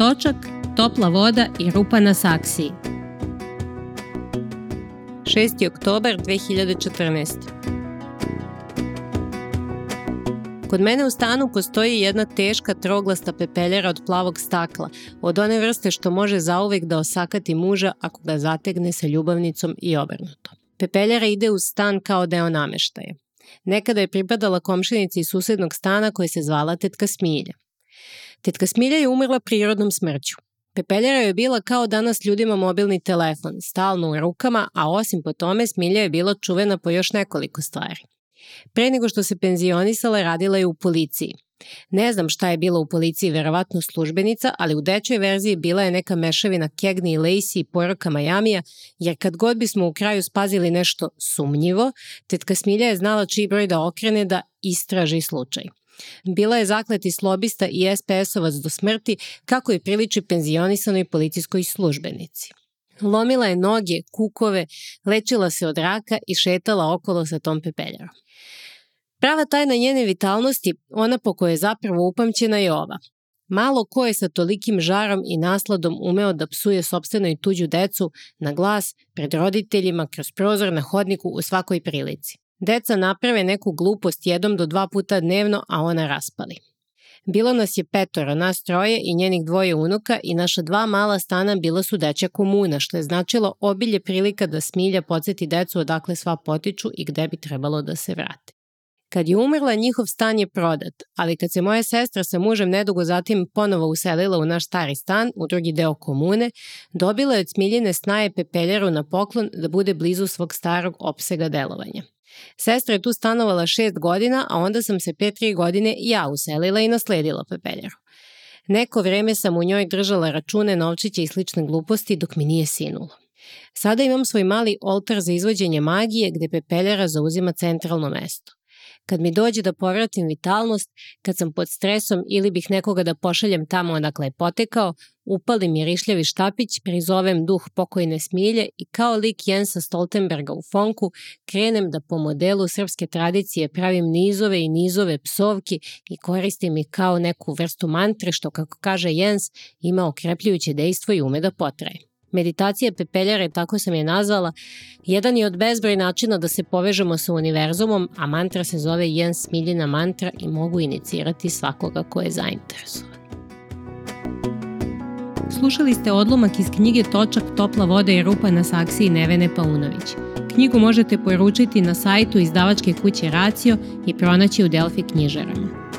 Točak, topla voda i rupa na saksiji. 6. oktobar 2014. Kod mene u stanu postoji jedna teška troglasta pepeljera od plavog stakla, od one vrste što može zauvek da osakati muža ako ga zategne sa ljubavnicom i obrnuto. Pepeljara ide u stan kao deo nameštaja. Nekada je pripadala komšinici iz susednog stana koja se zvala tetka Smilja. Tetka Smilja je umrla prirodnom smrću. Pepeljara je bila kao danas ljudima mobilni telefon, stalno u rukama, a osim po tome Smilja je bila čuvena po još nekoliko stvari. Pre nego što se penzionisala radila je u policiji. Ne znam šta je bila u policiji, verovatno službenica, ali u dečoj verziji bila je neka mešavina Kegni i Lacey i poroka Majamija, jer kad god bismo u kraju spazili nešto sumnjivo, tetka Smilja je znala čiji broj da okrene da istraži slučaj. Bila je zakleti slobista i SPS-ovac do smrti, kako je priliči penzionisanoj policijskoj službenici. Lomila je noge, kukove, lečila se od raka i šetala okolo sa tom pepeljarom. Prava tajna njene vitalnosti, ona po kojoj je zapravo upamćena je ova. Malo ko je sa tolikim žarom i nasladom umeo da psuje sobstveno i tuđu decu na glas, pred roditeljima, kroz prozor na hodniku u svakoj prilici. Deca naprave neku glupost jednom do dva puta dnevno, a ona raspali. Bilo nas je petoro, nas troje i njenih dvoje unuka i naša dva mala stana bila su deća komuna, što je značilo obilje prilika da Smilja podsjeti decu odakle sva potiču i gde bi trebalo da se vrate. Kad je umrla, njihov stan je prodat, ali kad se moja sestra sa mužem nedugo zatim ponovo uselila u naš stari stan, u drugi deo komune, dobila je od Smiljene snaje pepeljaru na poklon da bude blizu svog starog opsega delovanja. Sestra je tu stanovala šest godina, a onda sam se pre tri godine ja uselila i nasledila pepeljaru. Neko vreme sam u njoj držala račune, novčiće i slične gluposti dok mi nije sinulo. Sada imam svoj mali oltar za izvođenje magije gde pepeljara zauzima centralno mesto. Kad mi dođe da povratim vitalnost, kad sam pod stresom ili bih nekoga da pošaljem tamo odakle je potekao, upalim mirišljavi štapić, prizovem duh pokojne smilje i kao lik Jensa Stoltenberga u fonku krenem da po modelu srpske tradicije pravim nizove i nizove psovki i koristim ih kao neku vrstu mantre što, kako kaže Jens, ima okrepljujuće dejstvo i ume da potraje. Meditacija pepeljare, tako sam je nazvala, jedan je od bezbroj načina da se povežemo sa univerzumom, a mantra se zove Jens Smiljina mantra i mogu inicirati svakoga ko je zainteresovan. Slušali ste odlomak iz knjige Točak, topla voda i rupa na saksiji Nevene Paunović. Knjigu možete poručiti na sajtu izdavačke kuće Racio i pronaći u Delfi knjižarama.